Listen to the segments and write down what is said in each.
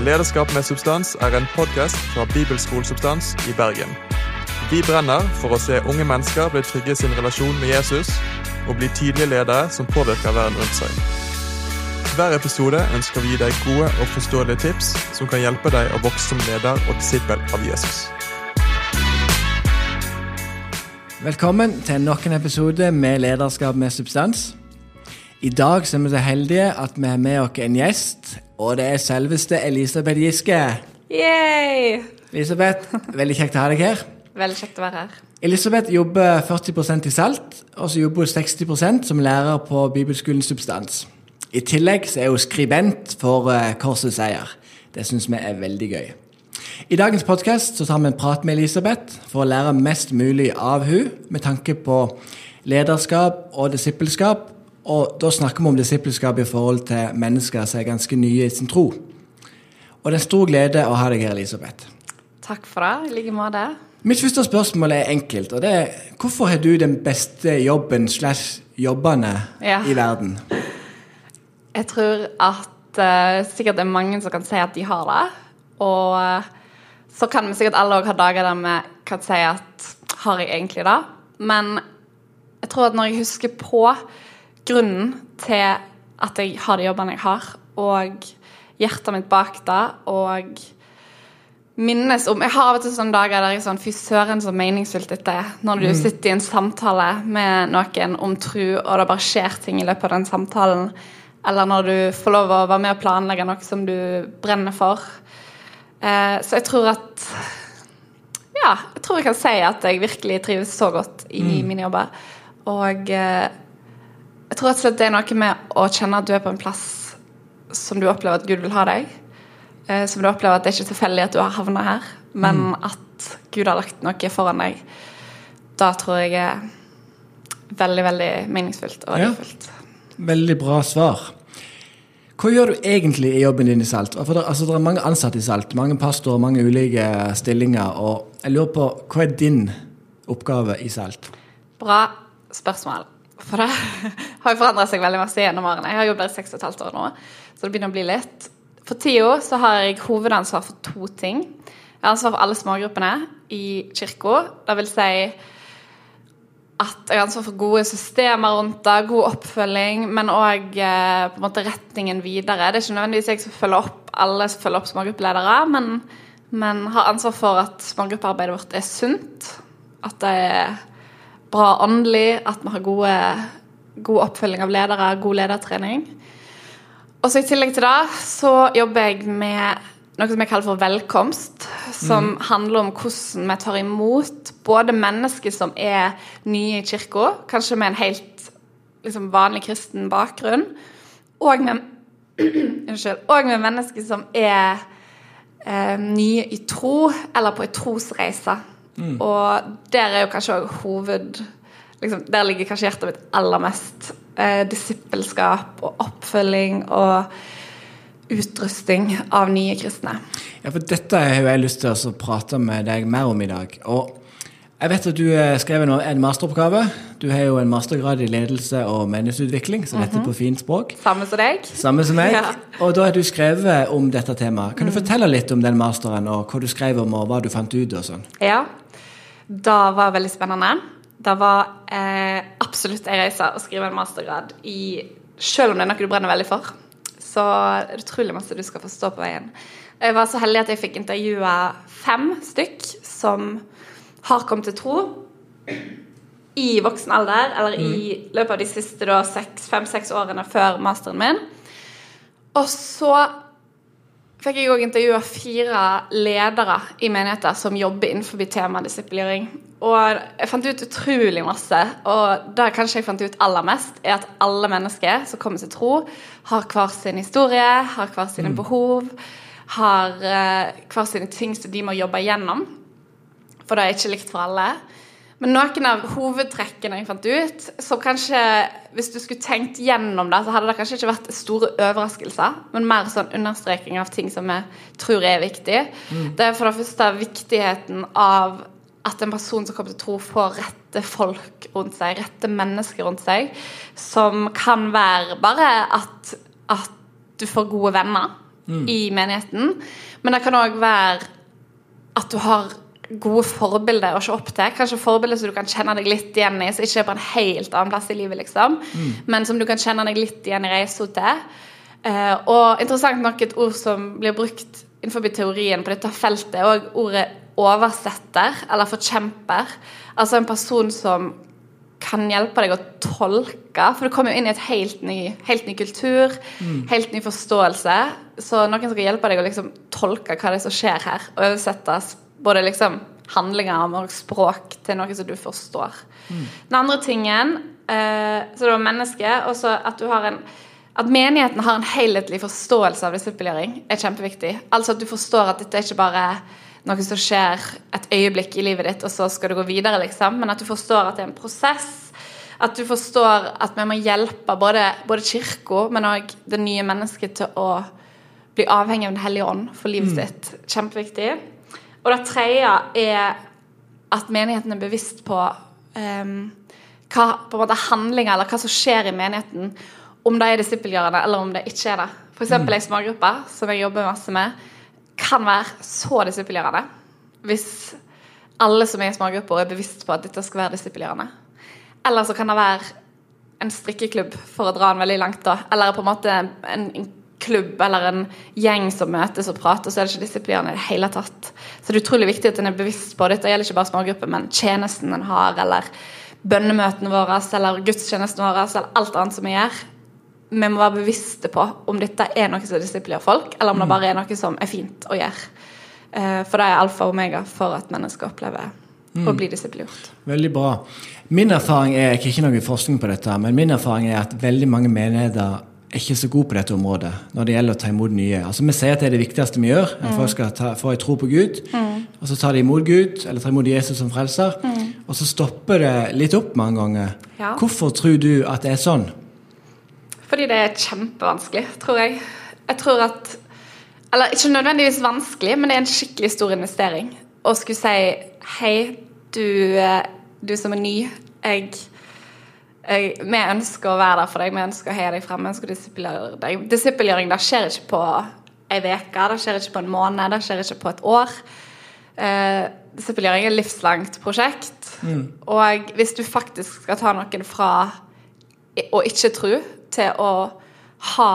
Lederskap med substans er en podkast fra Bibelskolesubstans i Bergen. Vi brenner for å se unge mennesker bli trygge i sin relasjon med Jesus og bli tydelige ledere som påvirker verden rundt seg. Hver episode ønsker vi å gi deg gode og forståelige tips som kan hjelpe deg å vokse som leder og disippel av Jesus. Velkommen til nok en episode med Lederskap med substans. I dag er vi så heldige at vi har med oss en gjest, og det er selveste Elisabeth Giske. Yay! Elisabeth, veldig kjekt å ha deg her. Veldig kjekt å være her. Elisabeth jobber 40% i Salt, og så jobber hun 60% som lærer på Bibelskolen Substans. I tillegg så er hun skribent for uh, Korsets Seier. Det syns vi er veldig gøy. I dagens podkast tar vi en prat med Elisabeth for å lære mest mulig av hun, med tanke på lederskap og disippelskap. Og da snakker vi om disippelskap i forhold til mennesker som er ganske nye i sin tro. Og det er en stor glede å ha deg her, Elisabeth. Takk for det. I like måte. Mitt første spørsmål er enkelt, og det er hvorfor har du den beste jobben slash jobbene Ja. i verden? Jeg tror at uh, sikkert det er mange som kan si at de har det. Og uh, så kan vi sikkert alle også ha dager der vi kan si at har jeg egentlig det? Men jeg tror at når jeg husker på grunnen til at jeg har de jobbene jeg har, og hjertet mitt bak det, og minnes om Jeg har av og til sånne dager der jeg sånn Fy søren, så meningsfylt dette er. Når du sitter i en samtale med noen om tro, og det bare skjer ting i løpet av den samtalen. Eller når du får lov å være med og planlegge noe som du brenner for. Eh, så jeg tror at Ja, jeg tror jeg kan si at jeg virkelig trives så godt i mine jobber. Og eh, jeg tror at det er noe med å kjenne at du er på en plass som du opplever at Gud vil ha deg. Eh, som du opplever at det er ikke tilfeldig at du har havna her, men at Gud har lagt noe foran deg. Da tror jeg er veldig, veldig meningsfullt og Ja. Veldig bra svar. Hva gjør du egentlig i jobben din i Salt? For det, altså, det er mange ansatte i Salt, mange pastorer, mange ulike stillinger. Og jeg lurer på, hva er din oppgave i Salt? Bra spørsmål. For det har jo forandra seg veldig masse gjennom årene. Jeg har jo bare seks og et halvt år nå, så det begynner å bli litt. For tida så har jeg hovedansvar for to ting. Jeg har ansvar for alle smågruppene i kirka. Det vil si at jeg har ansvar for gode systemer rundt det, god oppfølging, men òg eh, retningen videre. Det er ikke nødvendigvis jeg som følger opp alle som følger opp smågruppeledere, men, men har ansvar for at smågruppearbeidet vårt er sunt. At det er bra åndelig, at vi har gode, god oppfølging av ledere, god ledertrening. Og så I tillegg til det så jobber jeg med noe som jeg kaller for velkomst. Som handler om hvordan vi tar imot både mennesker som er nye i kirka, kanskje med en helt liksom, vanlig kristen bakgrunn, og med, unnskyld, og med mennesker som er eh, nye i tro, eller på en trosreise. Og der er jo kanskje òg hoved liksom, Der ligger kanskje hjertet mitt aller mest. Eh, disippelskap og oppfølging og utrusting av nye kristne. Ja, for Dette har jeg lyst til å prate med deg mer om i dag. Og jeg vet at du skrev en masteroppgave. Du har jo en mastergrad i ledelse og menneskeutvikling, så dette er på fint språk. Samme som deg. Samme som meg. Ja. Og da har du skrevet om dette temaet. Kan du fortelle litt om den masteren, og hva du skrev om, og hva du fant ut og sånn? Ja. Det var veldig spennende. Det var eh, absolutt en reise å skrive en mastergrad i Selv om det er noe du brenner veldig for, så det er utrolig masse du skal forstå på veien. Jeg var så heldig at jeg fikk intervjue fem stykk som har kommet til tro i voksen alder, eller i løpet av de siste fem-seks årene før masteren min. Og så fikk jeg òg intervjua fire ledere i menigheter som jobber innenfor temaet disippelgjøring. Og jeg fant ut utrolig masse. Og det kanskje jeg fant ut aller mest, er at alle mennesker som kommer til tro, har hver sin historie, har hver sine behov, har eh, hver sine ting som de må jobbe gjennom. For det er ikke likt for alle. Men noen av hovedtrekkene jeg fant ut, som kanskje Hvis du skulle tenkt gjennom det, så hadde det kanskje ikke vært store overraskelser, men mer sånn understreking av ting som jeg tror er viktig. Det er for det første viktigheten av at en person som kommer til tro, får rette folk rundt seg, rette mennesker rundt seg, som kan være bare at, at du får gode venner. i menigheten. Men det kan òg være at du har gode forbilder å se opp til. Kanskje forbilder som du kan kjenne deg litt igjen i, som ikke er på en helt annen plass i livet, liksom. Men som du kan kjenne deg litt igjen i reisa til. Eh, og interessant nok et ord som blir brukt innenfor teorien på dette feltet, er òg ordet oversetter, eller forkjemper. Altså en person som kan hjelpe deg å tolke, for du kommer jo inn i et helt ny, helt ny kultur, helt ny forståelse. Så noen skal hjelpe deg å liksom tolke hva det er som skjer her, og oversette både liksom handlinger og språk til noe som du forstår. Den andre tingen eh, Så det var mennesket, og så at du har en at menigheten har en helhetlig forståelse av disippelgjøring, er kjempeviktig. Altså at du forstår at dette er ikke bare noe som skjer et øyeblikk i livet ditt, og så skal du gå videre, liksom. Men at du forstår at det er en prosess. At du forstår at vi må hjelpe både, både kirka, men òg det nye mennesket til å bli avhengig av Den hellige ånd for livet sitt. Kjempeviktig. Og det tredje er at menigheten er bevisst på um, hva på en måte handlinger eller hva som skjer i menigheten, om det er disippelgjørende eller om det ikke er det. F.eks. Mm. ei smågruppe som jeg jobber masse med, kan være så disippelgjørende hvis alle som er i smågrupper, er bevisst på at dette skal være disippelgjørende. Eller så kan det være en strikkeklubb, for å dra den veldig langt, da. Eller på en måte en, en klubb eller en gjeng som møtes og prater, så er det ikke disippelgjørende i det hele tatt. Så det er utrolig viktig at en er bevisst på dette. Det gjelder ikke bare smågrupper, men tjenesten en har, eller bønnemøtene våre, eller gudstjenesten vår, eller alt annet som vi gjør. Vi må være bevisste på om dette er noe som disippelgjør folk, eller om det bare er noe som er fint å gjøre. Eh, for det er alfa og omega for at mennesker opplever å bli disiplinert. Veldig bra. Min erfaring er jeg har ikke noe forskning på dette, men min erfaring er at veldig mange menigheter er ikke så gode på dette området når det gjelder å ta imot nye. Altså Vi sier at det er det viktigste vi gjør. at Folk skal ta, få en tro på Gud, og så tar de imot Gud, eller tar imot Jesus som frelser. Og så stopper det litt opp mange ganger. Ja. Hvorfor tror du at det er sånn? Fordi det er kjempevanskelig, tror jeg. Jeg tror at Eller ikke nødvendigvis vanskelig, men det er en skikkelig stor investering. Å skulle si Hei, du, eh, du som er ny. Jeg, jeg, vi ønsker å være der for deg. Vi ønsker å heie deg frem. Vi ønsker å disippelgjøre deg. Disippelgjøring skjer ikke på ei uke, det skjer ikke på en måned, det skjer ikke på et år. Eh, disippelgjøring er et livslangt prosjekt. Og hvis du faktisk skal ta noen fra å ikke tro til å ha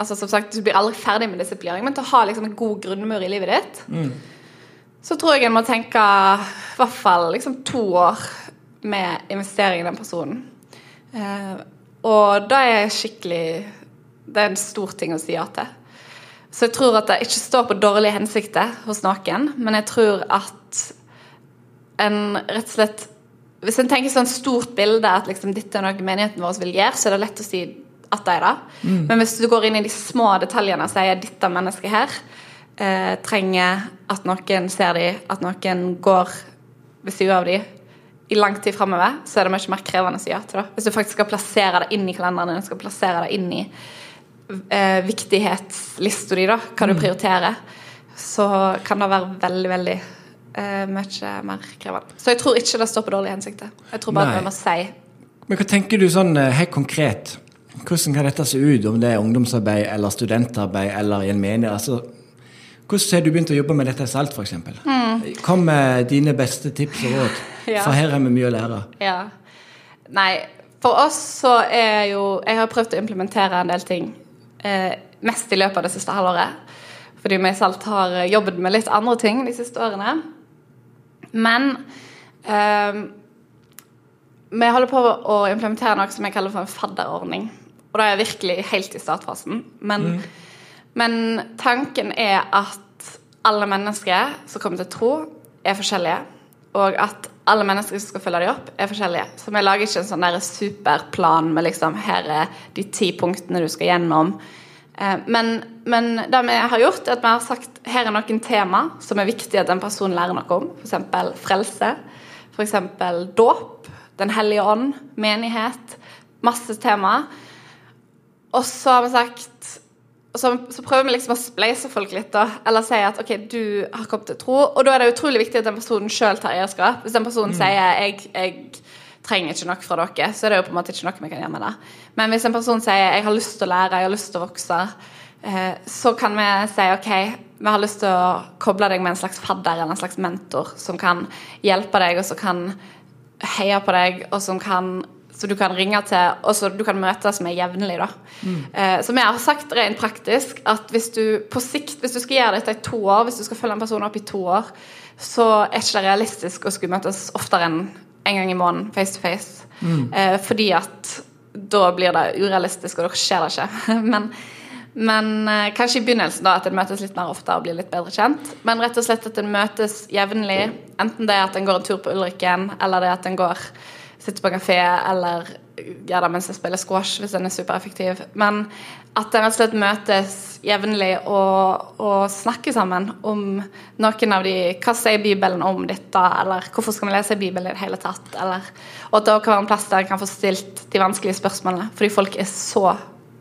altså som sagt, Du blir aldri ferdig med disippelgjøring, men til å ha liksom en god grunnmur i livet ditt, så tror jeg en må tenke i hvert fall liksom to år med investering i den personen. Eh, og da er jeg skikkelig Det er en stor ting å si ja til. Så jeg tror at det ikke står på dårlige hensikter hos noen, men jeg tror at en rett og slett Hvis en tenker sånn stort bilde at liksom dette er noe menigheten vår vil gjøre, så er det lett å si at det er det. Men hvis du går inn i de små detaljene og sier dette mennesket her eh, trenger at noen ser dem, at noen går ved siden av dem i lang tid framover, så er det mye mer krevende å si ja til det. Hvis du faktisk skal plassere det inn i kalenderen din, skal plassere det inn i eh, viktighetslista di, da, hva du prioriterer, så kan det være veldig, veldig eh, mye mer krevende. Så jeg tror ikke det står på dårlige hensikter. Jeg tror bare Nei. at vi må si Men hva tenker du sånn eh, helt konkret? Hvordan kan dette se ut, om det er ungdomsarbeid eller studentarbeid eller i en menighet? Altså, hvordan har du begynt å jobbe med dette selv, Salt, f.eks.? Mm. Kom med dine beste tips og råd, Ja. for her har vi mye å lære. Ja. Nei, for oss så er jo Jeg har prøvd å implementere en del ting. Eh, mest i løpet av det siste halvåret. Fordi vi Salt har eh, jobbet med litt andre ting de siste årene. Men eh, vi holder på å implementere noe som jeg kaller for en fadderordning. Og det er virkelig helt i startfasen. Men, men tanken er at alle mennesker som kommer til tro, er forskjellige. Og at alle mennesker som skal følge dem opp, er forskjellige. Så vi lager ikke en sånn superplan med liksom her er de ti punktene du skal gjennom. Eh, Men, men det vi har gjort, er at vi har sagt her er noen tema som er viktig at en person lærer noe om. F.eks. frelse. F.eks. dåp. Den hellige ånd. Menighet. Masse tema. Og så har vi sagt så, så prøver vi liksom å spleise folk litt, da. Eller si at ok, du har kommet til tro. Og da er det utrolig viktig at den personen sjøl tar eierskap. Hvis den personen sier jeg, jeg trenger ikke noe fra dere, så er det jo på en måte ikke noe vi kan gjøre med det. Men hvis en person sier jeg har lyst til å lære, jeg har lyst til å vokse, eh, så kan vi si OK, vi har lyst til å koble deg med en slags fadder eller en slags mentor som kan hjelpe deg, og som kan heie på deg, og som kan så du kan ringe til, og så du kan møtes med jevnlig. da. Mm. Eh, som jeg har sagt rent praktisk, at hvis du på sikt, hvis du skal gjøre dette i to år, hvis du skal følge en person opp i to år, så er det ikke realistisk å skulle møtes oftere enn en gang i måneden face to face. Mm. Eh, fordi at da blir det urealistisk, og da skjer det ikke. Men men eh, kanskje i begynnelsen da at en møtes litt mer ofte og blir litt bedre kjent. Men rett og slett at en møtes jevnlig. Enten det er at en går en tur på Ulrikken, eller det er at en går sitter på kafé, eller gjør det mens jeg spiller squash, hvis den er supereffektiv. Men at en rett og slett møtes jevnlig og, og snakker sammen om noen av de Hva sier Bibelen om dette, eller hvorfor skal vi lese Bibelen i det hele tatt? Eller, og at det kan være en plass der en kan få stilt de vanskelige spørsmålene, fordi folk er så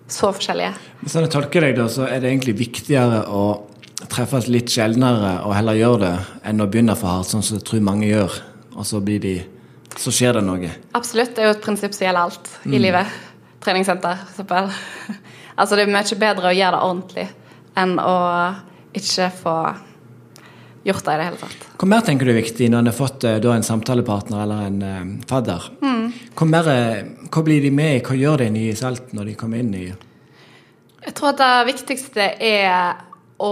så forskjellige. Hvis jeg tolker deg, da, så er det egentlig viktigere å treffes litt sjeldnere og heller gjøre det, enn å begynne for hardt, sånn som jeg tror mange gjør. Og så, blir de, så skjer det noe. Absolutt. Det er jo et prinsipp som gjelder alt mm. i livet. Treningssenter, f.eks. altså, det er mye bedre å gjøre det ordentlig enn å ikke få gjort det i det hele tatt. Hva mer tenker du er viktig når en har fått eh, da, en samtalepartner eller en um, fadder? Mm. Hva, mer, hva, blir de med i, hva gjør de i Nye Salt når de kommer inn i Jeg tror at det viktigste er å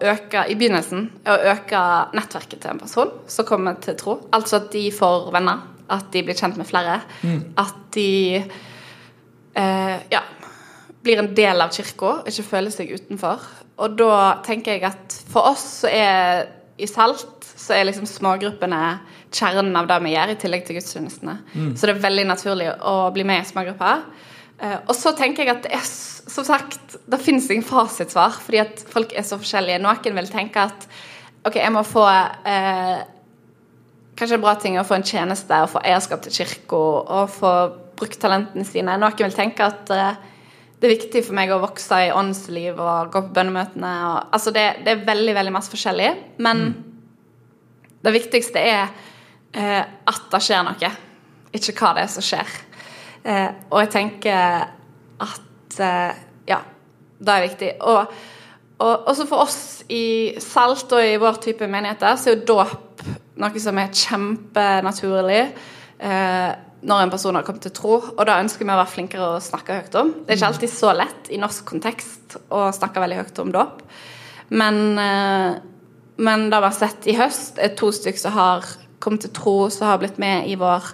øke i begynnelsen å øke nettverket til en person som kommer til tro. Altså at de får venner, at de blir kjent med flere. Mm. At de eh, ja, blir en del av kirka, ikke føler seg utenfor. Og da tenker jeg at for oss så er i Salt så er liksom smågruppene kjernen av det vi gjør, i tillegg til gudstjenestene. Mm. Så det er veldig naturlig å bli med i smågrupper. Uh, og så tenker jeg at det er som sagt, det finnes ingen fasitsvar, fordi at folk er så forskjellige. Noen vil tenke at OK, jeg må få uh, Kanskje bra ting å få en tjeneste og få eierskap til kirka og få brukt talentene sine. Noen vil tenke at uh, det er viktig for meg å vokse i åndsliv og gå på bønnemøtene. Og, altså det, det, er veldig veldig masse forskjellig. Men mm. det viktigste er eh, at det skjer noe, ikke hva det er som skjer. Eh, og jeg tenker at eh, ja, det er viktig. Og, og også for oss i Salt og i vår type menigheter så er jo dåp noe som er kjempenaturlig. Eh, når en person har kommet til tro, og da ønsker vi å være flinkere å snakke høyt om. Det er ikke mm. alltid så lett i norsk kontekst å snakke veldig høyt om dåp, men, eh, men det vi har sett i høst, er to stykker som har kommet til tro, som har blitt med i vår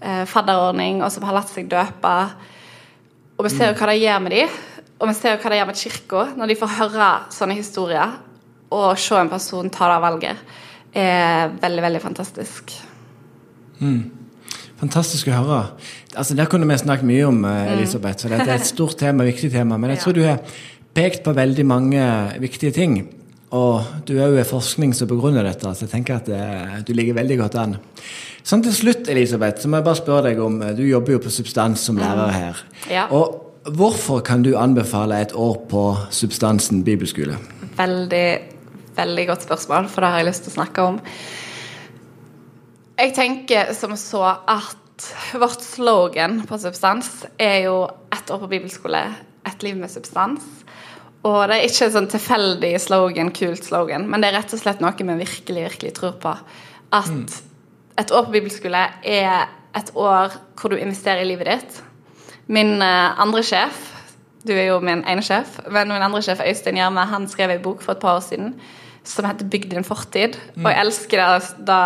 eh, fadderordning, og som har latt seg døpe. Og vi ser jo hva det gjør med dem, og vi ser jo hva det gjør med kirka når de får høre sånne historier, og se en person ta det valget, er veldig, veldig fantastisk. Mm. Fantastisk å høre. Altså, Der kunne vi snakket mye om, eh, mm. Elisabeth. så Det er et stort tema, viktig tema. Men jeg tror du har pekt på veldig mange viktige ting. Og du er jo i forskning som begrunner dette, så jeg tenker at eh, du ligger veldig godt an. Sånn til slutt, Elisabeth, så må jeg bare spørre deg om eh, Du jobber jo på Substans som lærer mm. her. Ja. Og hvorfor kan du anbefale et år på Substansen bibelskole? Veldig, veldig godt spørsmål, for det har jeg lyst til å snakke om. Jeg tenker som så at vårt slogan på Substans er jo 'ett år på bibelskole, et liv med substans'. Og det er ikke sånn tilfeldig slogan, kult slogan, men det er rett og slett noe vi virkelig, virkelig tror på. At mm. et år på bibelskole er et år hvor du investerer i livet ditt. Min uh, andre sjef Du er jo min ene sjef, men min andre sjef, Øystein Gjerme, han skrev en bok for et par år siden som heter 'Bygd din fortid'. Mm. Og jeg elsker det da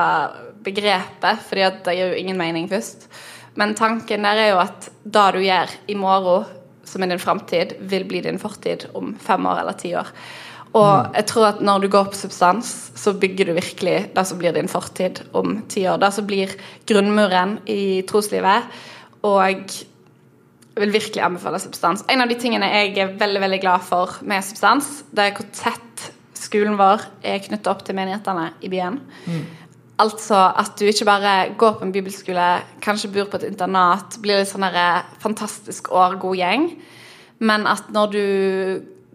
begrepet, fordi det gir jo ingen mening først. Men tanken der er jo at det du gjør i morgen, som er din framtid, vil bli din fortid om fem år eller ti år. Og mm. jeg tror at når du går på substans, så bygger du virkelig det som blir din fortid om ti år. Det som blir grunnmuren i troslivet. Og jeg vil virkelig anbefale substans. En av de tingene jeg er veldig veldig glad for med substans, det er hvor tett skolen vår er knytta opp til menighetene i byen. Mm. Altså at du ikke bare går på en bibelskole, kanskje bor på et internat, blir litt sånn fantastisk år, god gjeng, men at når du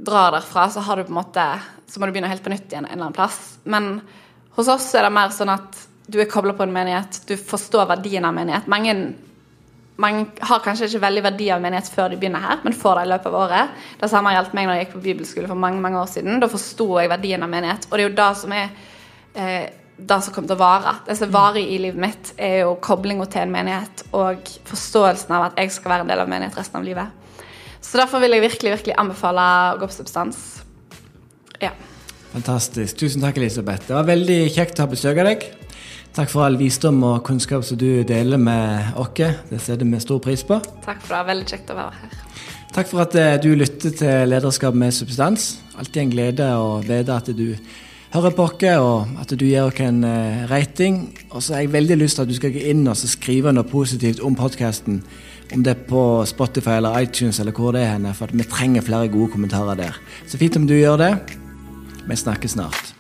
drar derfra, så har du på en måte Så må du begynne helt på nytt igjen en eller annen plass. Men hos oss er det mer sånn at du er kobla på en menighet, du forstår verdien av menighet. Mange man har kanskje ikke veldig verdi av menighet før de begynner her, men får det i løpet av året. Det samme gjaldt meg når jeg gikk på bibelskole for mange mange år siden. Da forsto jeg verdien av menighet. Og det er jo det som er eh, det som kommer til å vare. Det som varer i livet mitt, er jo koblinga til en menighet og forståelsen av at jeg skal være en del av menighet resten av livet. Så derfor vil jeg virkelig virkelig anbefale å gå på substans. Ja. Fantastisk. Tusen takk, Elisabeth. Det var veldig kjekt å ha besøk av deg. Takk for all visdom og kunnskap som du deler med oss. Det setter vi stor pris på. Takk for det. Veldig kjekt å være her. Takk for at eh, du lytter til Lederskap med substans. Alltid en glede å vite at du hører på oss, og at du gir oss en eh, rating. Og så har jeg veldig lyst til at du skal gå inn og skrive noe positivt om podkasten. Om det er på Spotify eller iTunes eller hvor det er henne, for vi trenger flere gode kommentarer der. Så fint om du gjør det. Vi snakkes snart.